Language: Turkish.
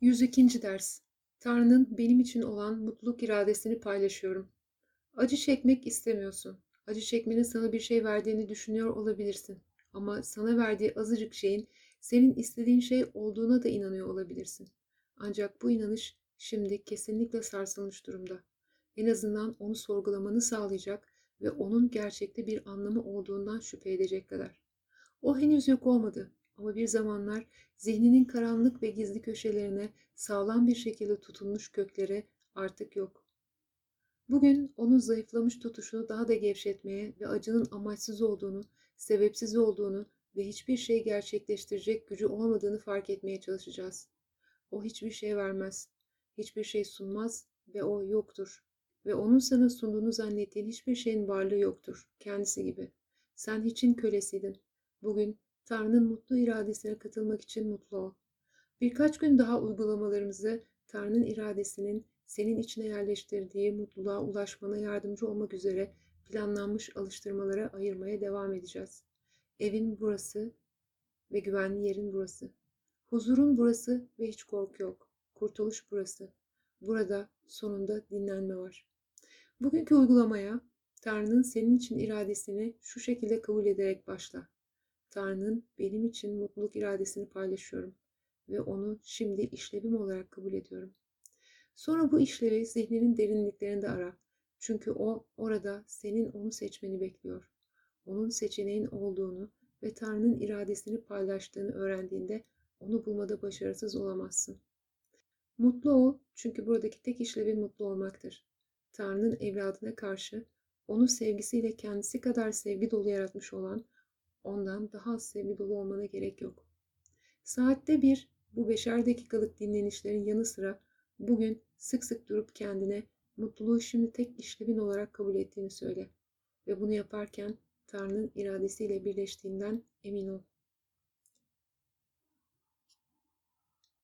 102. Ders Tanrı'nın benim için olan mutluluk iradesini paylaşıyorum. Acı çekmek istemiyorsun. Acı çekmenin sana bir şey verdiğini düşünüyor olabilirsin. Ama sana verdiği azıcık şeyin senin istediğin şey olduğuna da inanıyor olabilirsin. Ancak bu inanış şimdi kesinlikle sarsılmış durumda. En azından onu sorgulamanı sağlayacak ve onun gerçekte bir anlamı olduğundan şüphe edecek kadar. O henüz yok olmadı ama bir zamanlar zihninin karanlık ve gizli köşelerine sağlam bir şekilde tutunmuş kökleri artık yok. Bugün onun zayıflamış tutuşunu daha da gevşetmeye ve acının amaçsız olduğunu, sebepsiz olduğunu ve hiçbir şey gerçekleştirecek gücü olmadığını fark etmeye çalışacağız. O hiçbir şey vermez, hiçbir şey sunmaz ve o yoktur. Ve onun sana sunduğunu zannettiğin hiçbir şeyin varlığı yoktur, kendisi gibi. Sen hiçin kölesiydin. Bugün Tanrı'nın mutlu iradesine katılmak için mutlu ol. Birkaç gün daha uygulamalarımızı Tanrı'nın iradesinin senin içine yerleştirdiği mutluluğa ulaşmana yardımcı olmak üzere planlanmış alıştırmalara ayırmaya devam edeceğiz. Evin burası ve güvenli yerin burası. Huzurun burası ve hiç korku yok. Kurtuluş burası. Burada sonunda dinlenme var. Bugünkü uygulamaya Tanrı'nın senin için iradesini şu şekilde kabul ederek başla. Tanrı'nın benim için mutluluk iradesini paylaşıyorum ve onu şimdi işlevim olarak kabul ediyorum. Sonra bu işlevi zihninin derinliklerinde ara. Çünkü o orada senin onu seçmeni bekliyor. Onun seçeneğin olduğunu ve Tanrı'nın iradesini paylaştığını öğrendiğinde onu bulmada başarısız olamazsın. Mutlu ol çünkü buradaki tek işlevi mutlu olmaktır. Tanrı'nın evladına karşı onu sevgisiyle kendisi kadar sevgi dolu yaratmış olan ondan daha az sevgi dolu olmana gerek yok. Saatte bir bu beşer dakikalık dinlenişlerin yanı sıra bugün sık sık durup kendine mutluluğu şimdi tek işlevin olarak kabul ettiğini söyle. Ve bunu yaparken Tanrı'nın iradesiyle birleştiğinden emin ol.